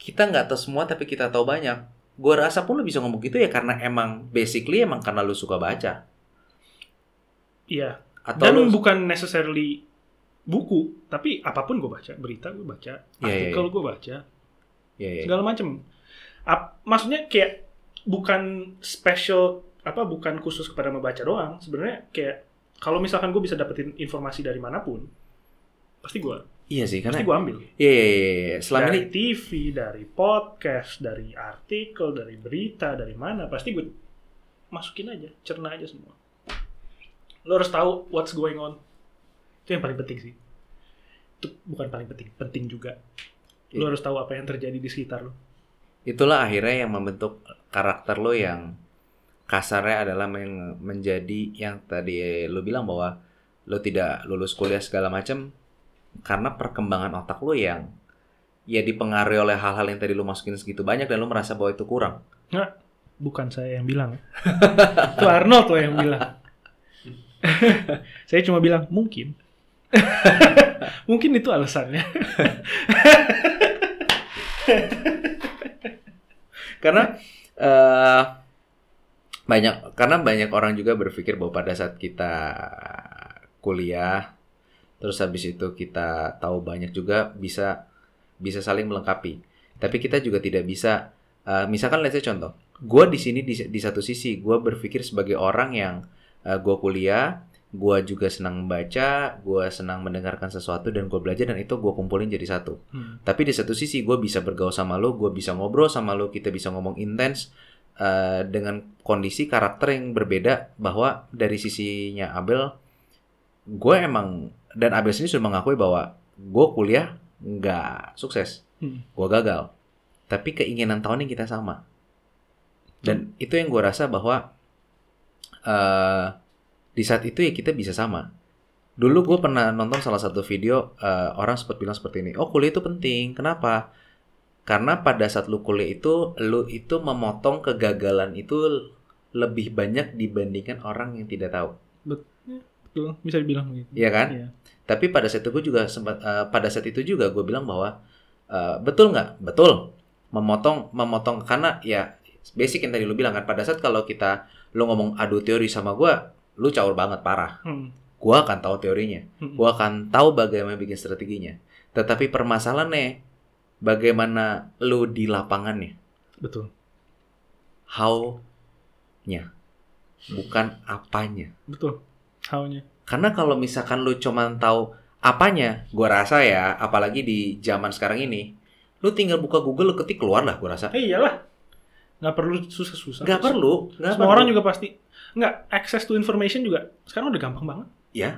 kita nggak tahu semua tapi kita tahu banyak. Gua rasa pun lu bisa ngomong gitu ya karena emang basically emang karena lu suka baca. Iya. Atau Dan lu bukan necessarily buku, tapi apa pun gue baca, berita gue baca, Iya, iya, artikel iya. gue baca, ya, ya. segala macem. Ap- maksudnya kayak bukan special apa bukan khusus kepada membaca doang. Sebenarnya kayak kalau misalkan gue bisa dapetin informasi dari mana pun, pasti gue Iya sih karena gue ambil. Iya, iya, iya, iya. Selama dari ini TV, dari podcast, dari artikel, dari berita, dari mana, pasti gue masukin aja, cerna aja semua. Lo harus tahu what's going on. Itu yang paling penting sih. Itu bukan paling penting, penting juga. Lo Iya. harus tahu apa yang terjadi di sekitar lo. itulah akhirnya yang membentuk karakter lo yang kasarnya adalah men- menjadi yang tadi lo bilang bahwa lo tidak lulus kuliah segala macam karena perkembangan otak lo yang ya dipengaruhi oleh hal-hal yang tadi lo masukin segitu banyak dan lo merasa bahwa itu kurang. Nggak, bukan saya yang bilang. itu Arnold tuh yang bilang. saya cuma bilang mungkin. mungkin itu alasannya. karena eh banyak karena banyak orang juga berpikir bahwa pada saat kita kuliah terus habis itu kita tahu banyak juga bisa bisa saling melengkapi tapi kita juga tidak bisa eh, misalkan let's say contoh gue di sini di, di satu sisi gue berpikir sebagai orang yang gue kuliah gue juga senang membaca gue senang mendengarkan sesuatu dan gue belajar dan itu gue kumpulin jadi satu Hmm. tapi di satu sisi gue bisa bergaul sama lo, gue bisa ngobrol sama lo, kita bisa ngomong intens eh, dengan kondisi karakter yang berbeda bahwa dari sisinya Abel, gue emang dan Abel sendiri sudah mengakui bahwa gue kuliah nggak sukses, Hmm. gue gagal. Tapi keinginan tahunnya kita sama. Dan itu yang gue rasa bahwa eh di saat itu ya kita bisa sama. Dulu gue pernah nonton salah satu video eh, orang sempat bilang seperti ini. Oh kuliah itu penting. Kenapa? Karena pada saat lu kuliah itu, lu itu memotong kegagalan itu lebih banyak dibandingkan orang yang tidak tahu. Betul, bisa dibilang begitu. Iya kan? Iya. Tapi pada saat itu gue juga sempat eh, pada saat itu juga gue bilang bahwa eh, betul nggak? Betul. Memotong memotong karena ya basic yang tadi lu bilang kan pada saat kalau kita lu ngomong adu teori sama gue, lu caur banget parah. Hmm. Gue akan tahu teorinya. Hmm. Gue akan tahu bagaimana bikin strateginya. Tetapi permasalahannya bagaimana lu di lapangannya. Betul. How-nya. Bukan apanya. Betul. How-nya. Karena kalau misalkan lu cuman tahu apanya, gua rasa ya, apalagi di zaman sekarang ini, lu tinggal buka Google lu ketik keluar lah gua rasa. Eh iyalah. Nggak perlu susah-susah. Nggak perlu, nggak Semua perlu. orang juga pasti. Nggak, access to information juga sekarang udah gampang banget. ya.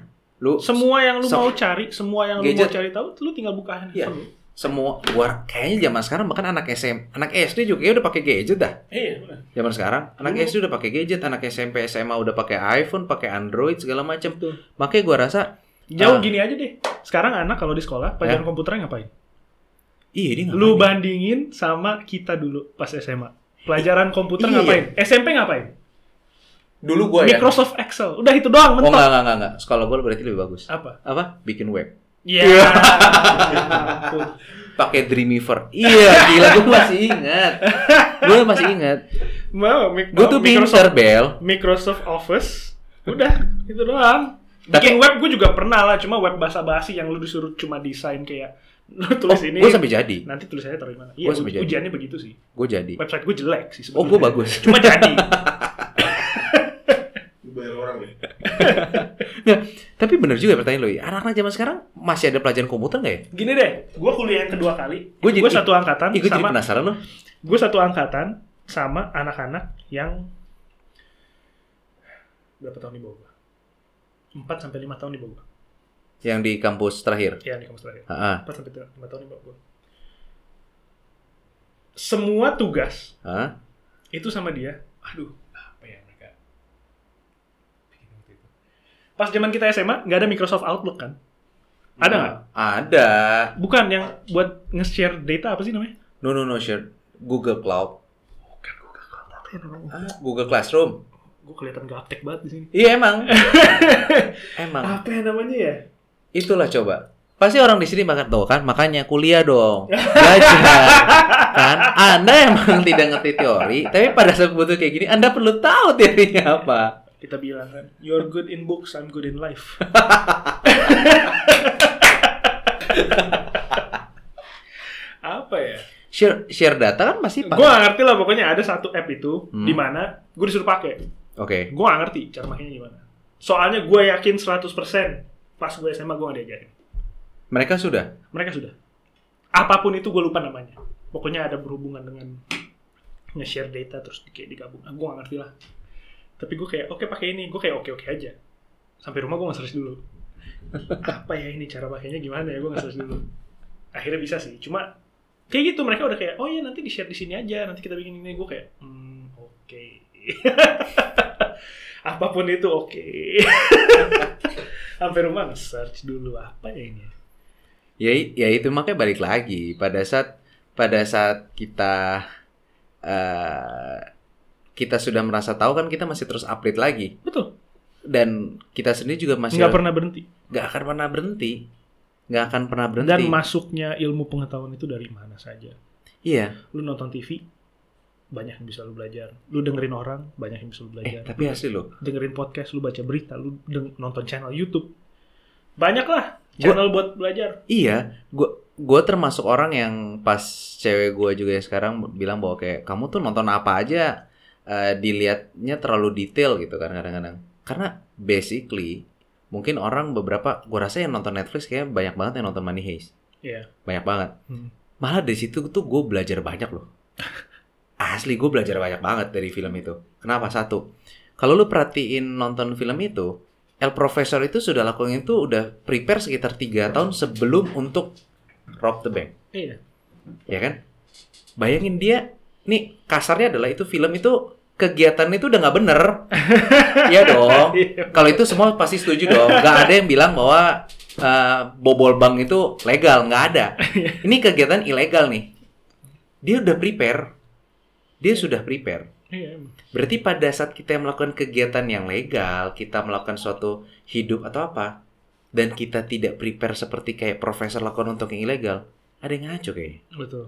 Lu Semua yang lu mau cari, semua yang lu Gadget. mau cari tahu, lu tinggal buka handphone lu. Semua gua kayaknya zaman sekarang bahkan anak SM, anak SD juga ya udah pakai gadget dah. Iya, benar. Zaman sekarang anak Dulu. SD udah pakai gadget, anak SMP SMA udah pakai iPhone, pakai Android segala macam. Betul. Makanya gua rasa Jauh Ah. gini aja deh. Sekarang anak kalau di sekolah, pelajaran komputernya ngapain? iya dia ngapain Lu bandingin sama kita dulu pas SMA. Pelajaran komputer Iya. ngapain? SMP ngapain? Dulu gua ya. Microsoft Excel. Udah itu doang, Oh mentok. enggak enggak enggak enggak. Sekolah gua berarti lebih bagus. Apa? Apa? Bikin web. Iya. Ampun. Pakai Dreamweaver. Iya, gila gua masih ingat. Gua masih ingat. Mau, Gua tuh Microsoft, pinter, Bel. Microsoft Office. Udah, itu doang. Bikin web gue juga pernah lah, cuma web basa-basi yang lu disuruh cuma desain kayak lu tulis Oh, ini. gua sampai jadi. Nanti tulisannya taruh di mana? Iya, Gua sampai jadi. ujiannya begitu sih. Gua jadi. Website gue jelek sih Oh, sebetulnya. gua bagus. Cuma jadi. Dibayar orang deh. Tapi bener juga pertanyaan lo ya. Anak-anak zaman sekarang masih ada pelajaran komputer nggak ya? Gini deh, gue kuliah yang kedua kali. Gue jadi- satu angkatan jadi sama penasaran loh. gue satu angkatan sama anak-anak yang berapa tahun di bawah gue? 4 sampai 5 tahun di bawah gue. Yang di kampus terakhir. Ya, di kampus terakhir. 4 sampai 5 tahun di bawah gue. Semua tugas Hah? itu sama dia. Aduh, apa ya mereka? bikin waktu itu? Pas zaman kita SMA, nggak ada Microsoft Outlook kan? Ada nggak? Ada. Bukan yang buat nge-share data apa sih namanya? No no no share Google Cloud. Bukan Google Cloud apa ya namanya? Ah, Google Classroom. Gue kelihatan gaptek banget di sini. Iya emang. emang. Apa ya namanya ya? Itulah coba. Pasti orang di sini makan tuh kan, makanya kuliah dong. Belajar. kan? Anda emang tidak ngerti teori, tapi pada saat butuh kayak gini, Anda perlu tahu teorinya apa. Kita bilang kan, you're good in books, I'm good in life. apa ya? Share share data kan pasti Gue gak ngerti lah pokoknya ada satu app itu Hmm. di mana gue disuruh pakai. Oke. Gue gak ngerti cara makainya gimana. Soalnya gue yakin 100% pas gue SMA gue gak diajarin. Mereka sudah. Mereka sudah. Apa pun itu gue lupa namanya. Pokoknya ada berhubungan dengan nge-share data terus di- kayak digabung. Ah, gue gak ngerti lah. Tapi gue kayak oke pakai ini. Gue kayak oke oke aja. Sampai rumah gue nggak search dulu. Apa ya ini cara pakainya gimana ya? Gue nggak search dulu. Akhirnya bisa sih. Cuma kayak gitu mereka udah kayak oh ya nanti di share di sini aja. Nanti kita bikin ini. Gue kayak hmm, oke. Apa pun itu oke. Sampai rumah nge-search dulu apa ya ini. Ya, ya itu makanya balik lagi pada saat pada saat kita eh kita sudah merasa tahu kan kita masih terus update lagi Betul. dan kita sendiri juga masih Nggak pernah berhenti. nggak akan pernah berhenti nggak akan pernah berhenti Dan masuknya ilmu pengetahuan itu dari mana saja. iya Lu nonton TV, banyak yang bisa lu belajar. Lu dengerin orang, banyak yang bisa lu eh belajar. tapi asli loh dengerin podcast, lu baca berita, lu deng- nonton channel YouTube. Banyak lah channel buat belajar. iya gua gua termasuk orang yang pas cewek gua juga yang sekarang bilang bahwa kayak kamu tuh nonton apa aja eh, dilihatnya terlalu detail gitu kan kadang-kadang. Karena basically mungkin orang beberapa gua rasa yang nonton Netflix kayak banyak banget yang nonton Money Heist. Iya. banyak banget. Hmm. malah dari situ tuh gue belajar banyak loh. Asli gue belajar banyak banget dari film itu. Kenapa? Satu kalau lu perhatiin nonton film itu El Profesor itu sudah lakukan itu udah prepare sekitar tiga tahun sebelum untuk rob the bank. Iya. ya kan? Bayangin dia nih kasarnya adalah itu film itu kegiatan itu udah nggak bener ya dong Iya. kalau itu semua pasti setuju dong. Nggak ada yang bilang bahwa eh, bobol bank itu legal, nggak ada. Ini kegiatan ilegal nih. Dia udah prepare. Dia sudah prepare. Iya. Berarti pada saat kita melakukan kegiatan yang legal, kita melakukan suatu hidup atau apa, dan kita tidak prepare seperti kayak profesor lakukan untuk yang ilegal, ada yang ngaco kayaknya. Betul.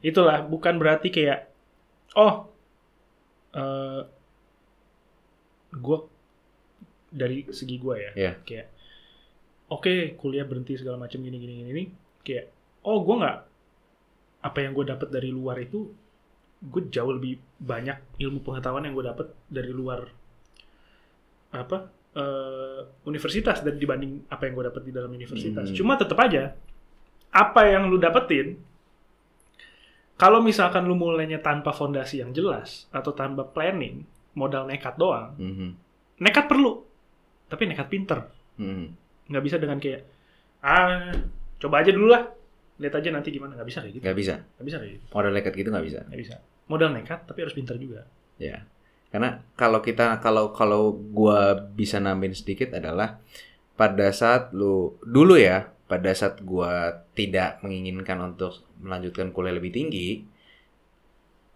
Itulah bukan berarti kayak oh eh gue dari segi gue ya Iya. kayak oke kuliah berhenti segala macam gini gini gini, kayak oh gue nggak apa yang gue dapat dari luar itu gue jauh lebih banyak ilmu pengetahuan yang gue dapat dari luar apa eh, universitas dan dibanding apa yang gue dapat di dalam universitas Hmm. cuma tetap aja apa yang lu dapetin kalau misalkan lu mulainya tanpa fondasi yang jelas atau tanpa planning modal nekat doang Mhm. nekat perlu tapi nekat pinter Mhm. nggak bisa dengan kayak ah coba aja dulu lah lihat aja nanti gimana nggak bisa kayak gitu Nggak bisa. nggak bisa kayak gitu Modal nekat gitu nggak bisa. nggak bisa modal nekat tapi harus pinter juga Ya. Karena kalau kita kalau kalau gua bisa nambahin sedikit adalah pada saat lu dulu ya, pada saat gua tidak menginginkan untuk melanjutkan kuliah lebih tinggi,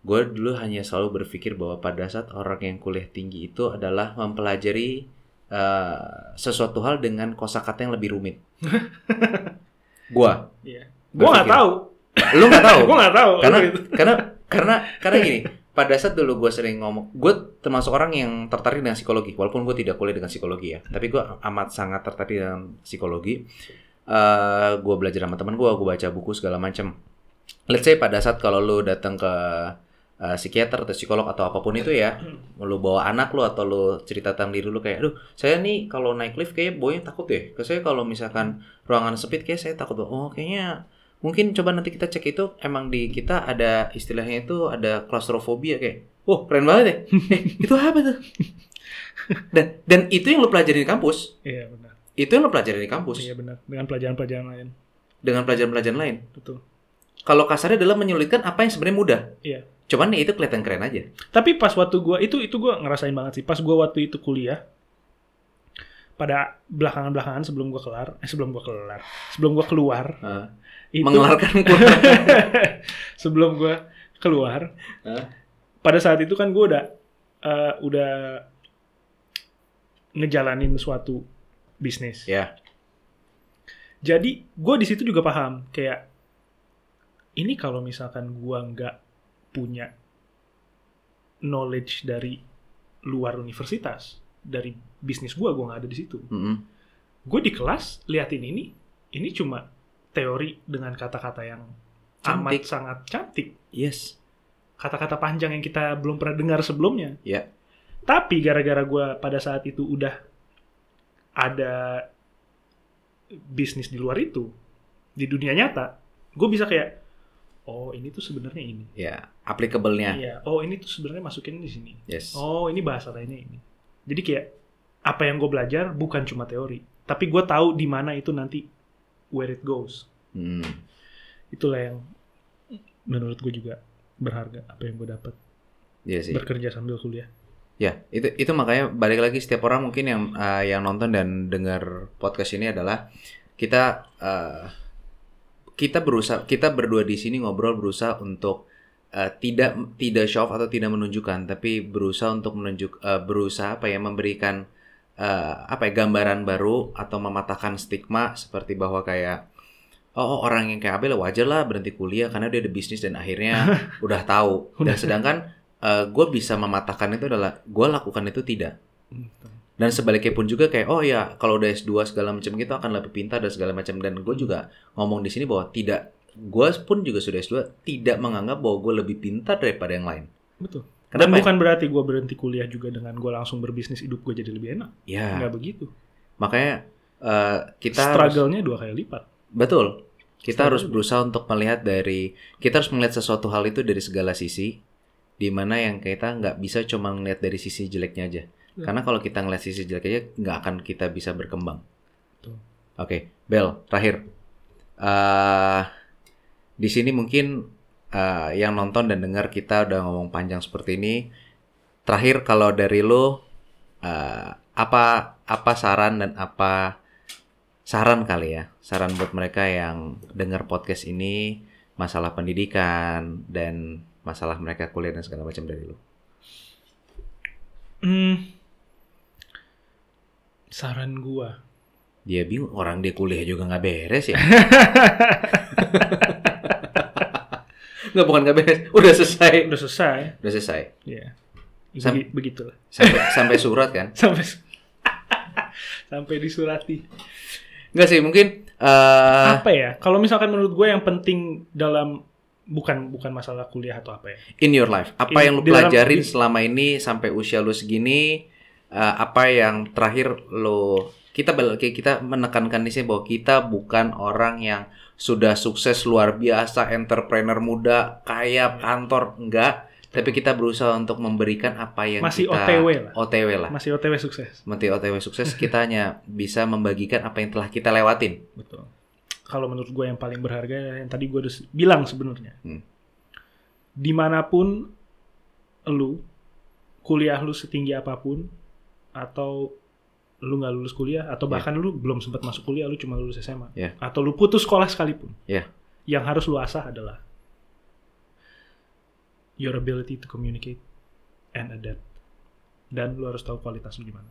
gue dulu hanya selalu berpikir bahwa pada saat orang yang kuliah tinggi itu adalah mempelajari eh, sesuatu hal dengan kosakata yang lebih rumit. gua, Iya. Gue nggak tahu. lu nggak tahu? gue nggak tahu. karena Gitu. karena karena karena gini pada saat dulu gue sering ngomong gue termasuk orang yang tertarik dengan psikologi walaupun gue tidak kuliah dengan psikologi ya tapi gue amat sangat tertarik dengan psikologi Eh gue belajar sama teman gue gue baca buku segala macam let's say pada saat kalau lu datang ke eh, psikiater atau psikolog atau apa pun itu ya lu bawa anak lu atau lu cerita tentang diri lu kayak aduh saya nih kalau naik lift kayak boynya takut deh ke saya kalau misalkan ruangan sempit kayak saya takut oh kayaknya mungkin coba nanti kita cek itu emang di kita ada istilahnya itu ada klaustrofobia kayak oh keren banget ya. Eh, itu apa tuh? Dan dan itu yang lu pelajari di kampus. Iya benar. Itu yang lu pelajari di kampus Iya benar. Dengan pelajaran-pelajaran lain. dengan pelajaran-pelajaran lain Betul. kalau kasarnya adalah menyulitkan apa yang sebenarnya mudah Iya. cuman ya itu kelihatan keren aja Tapi pas waktu gue itu itu gue ngerasain banget sih. Pas gue waktu itu kuliah pada belakangan-belakangan sebelum gue kelar, eh, sebelum gue kelar, sebelum gue keluar, Ah, itu mengelarkan gua sebelum gue keluar, Hah? pada saat itu kan gue udah eh, udah ngejalanin suatu bisnis. ya Jadi gue di situ juga paham kayak ini kalau misalkan gue nggak punya knowledge dari luar universitas, dari bisnis gue, gue nggak ada di situ. Mm-mm. Gue di kelas liatin ini, ini cuma teori dengan kata-kata yang amat Cantik. sangat cantik, yes kata-kata panjang yang kita belum pernah dengar sebelumnya. Ya. Tapi gara-gara gue pada saat itu udah ada bisnis di luar itu, di dunia nyata, gue bisa kayak, oh ini tuh sebenarnya ini. ya applicable-nya Iya, oh ini tuh sebenarnya masukin di sini. yes Oh ini bahasa lainnya ini. Jadi kayak apa yang gue belajar bukan cuma teori, tapi gue tahu di mana itu nanti where it goes. Hmm. Itulah yang menurut gue juga berharga apa yang gue dapat sih. bekerja sambil kuliah. Ya, itu itu makanya balik lagi setiap orang mungkin yang eh, yang nonton dan dengar podcast ini adalah kita eh, kita berusaha kita berdua di sini ngobrol berusaha untuk eh, tidak tidak show off atau tidak menunjukkan tapi berusaha untuk menunjuk eh, berusaha apa ya memberikan eh, apa ya gambaran baru atau mematahkan stigma seperti bahwa kayak oh, oh, orang yang kayak Abel wajar lah berhenti kuliah karena dia ada bisnis dan akhirnya udah tahu. Dan sedangkan gue bisa mematahkan itu adalah gue lakukan itu tidak dan sebaliknya pun juga kayak oh ya kalau udah S2 segala macam gitu akan lebih pintar dan segala macam dan gue juga ngomong di sini bahwa tidak gue pun juga sudah S2 tidak menganggap bahwa gue lebih pintar daripada yang lain Betul. Kenapa Dan ya? bukan berarti gue berhenti kuliah juga dengan gue langsung berbisnis hidup gue jadi lebih enak. ya Nggak begitu. makanya eh, kita harus, Struggle-nya dua kali lipat. betul kita Struggle harus berusaha untuk melihat dari kita harus melihat sesuatu hal itu dari segala sisi di mana yang kita nggak bisa cuma ngeliat dari sisi jeleknya aja. Ya. karena kalau kita ngeliat sisi jelek aja nggak akan kita bisa berkembang. Oke Bel terakhir. Eh di sini mungkin eh, yang nonton dan dengar kita udah ngomong panjang seperti ini. Terakhir kalau dari lo eh, apa apa saran dan apa saran kali ya? Saran buat mereka yang dengar podcast ini masalah pendidikan dan masalah mereka kuliah dan segala macam dari lo Hmm. Saran gue. dia bingung orang dia kuliah juga nggak beres ya nggak bukan nggak beres udah selesai Udah selesai. udah selesai Ya. Sam- Begi- begitulah. sampai sampai surat kan Sampai sampai disurati. Enggak sih, mungkin eh apa ya? Kalau misalkan menurut gue yang penting dalam bukan bukan masalah kuliah atau apa ya? in your life, apa In- yang lu dalam- pelajarin di- selama ini sampai usia lu segini, eh, apa yang terakhir lo kita kita menekankan di sini bahwa kita bukan orang yang sudah sukses luar biasa, entrepreneur muda, kaya, kantor, enggak. Tapi kita berusaha untuk memberikan apa yang Masih kita OTW lah. OTW lah. Masih OTW sukses. Mati OTW sukses kita hanya bisa membagikan apa yang telah kita lewatin. Betul. Kalau menurut gue yang paling berharga yang tadi gue udah bilang sebenarnya. Hmm. Di mana pun lu kuliah lu setinggi apa pun atau lu nggak lulus kuliah atau bahkan lu belum sempat masuk kuliah lu cuma lulus SMA Ya. atau lu putus sekolah sekalipun. Ya. Yang harus lu asah adalah your ability to communicate and adapt. Dan lu harus tahu kualitas lu gimana.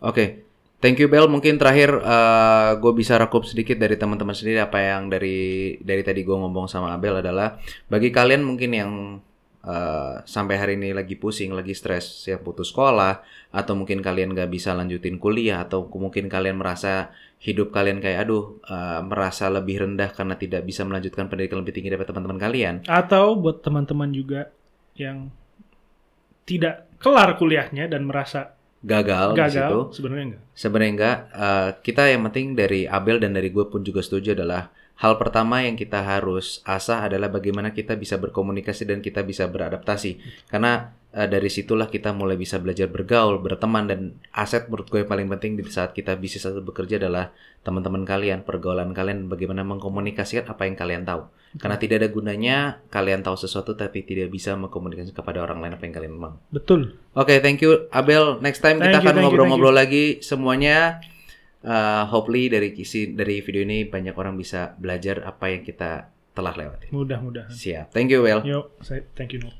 Oke, thank you Bel. Mungkin terakhir gue bisa rekup sedikit dari teman-teman sendiri apa yang dari dari tadi gue ngomong sama Abel adalah bagi kalian mungkin yang eh, sampai hari ini lagi pusing, lagi stres, ya putus sekolah, atau mungkin kalian gak bisa lanjutin kuliah, atau mungkin kalian merasa hidup kalian kayak aduh eh, merasa lebih rendah karena tidak bisa melanjutkan pendidikan lebih tinggi daripada teman-teman kalian. Atau buat teman-teman juga yang tidak kelar kuliahnya dan merasa Gagal, di situ. gagal, sebenarnya enggak. Sebenarnya enggak. Eh, kita yang penting dari Abel dan dari gue pun juga setuju adalah hal pertama yang kita harus asah adalah bagaimana kita bisa berkomunikasi dan kita bisa beradaptasi. Karena eh, dari situlah kita mulai bisa belajar bergaul, berteman dan aset menurut gue yang paling penting di saat kita bisnis atau bekerja adalah teman-teman kalian, pergaulan kalian, bagaimana mengkomunikasikan apa yang kalian tahu. Karena tidak ada gunanya kalian tahu sesuatu tapi tidak bisa mengkomunikasikan kepada orang lain apa yang kalian mau. Betul. Oke, thank you Abel. Next time Thank kita you, akan ngobrol-ngobrol lagi semuanya. Uh, hopefully dari kisi dari video ini banyak orang bisa belajar apa yang kita telah lewati. Mudah-mudahan. Siap. Thank you, Well. Saya thank you.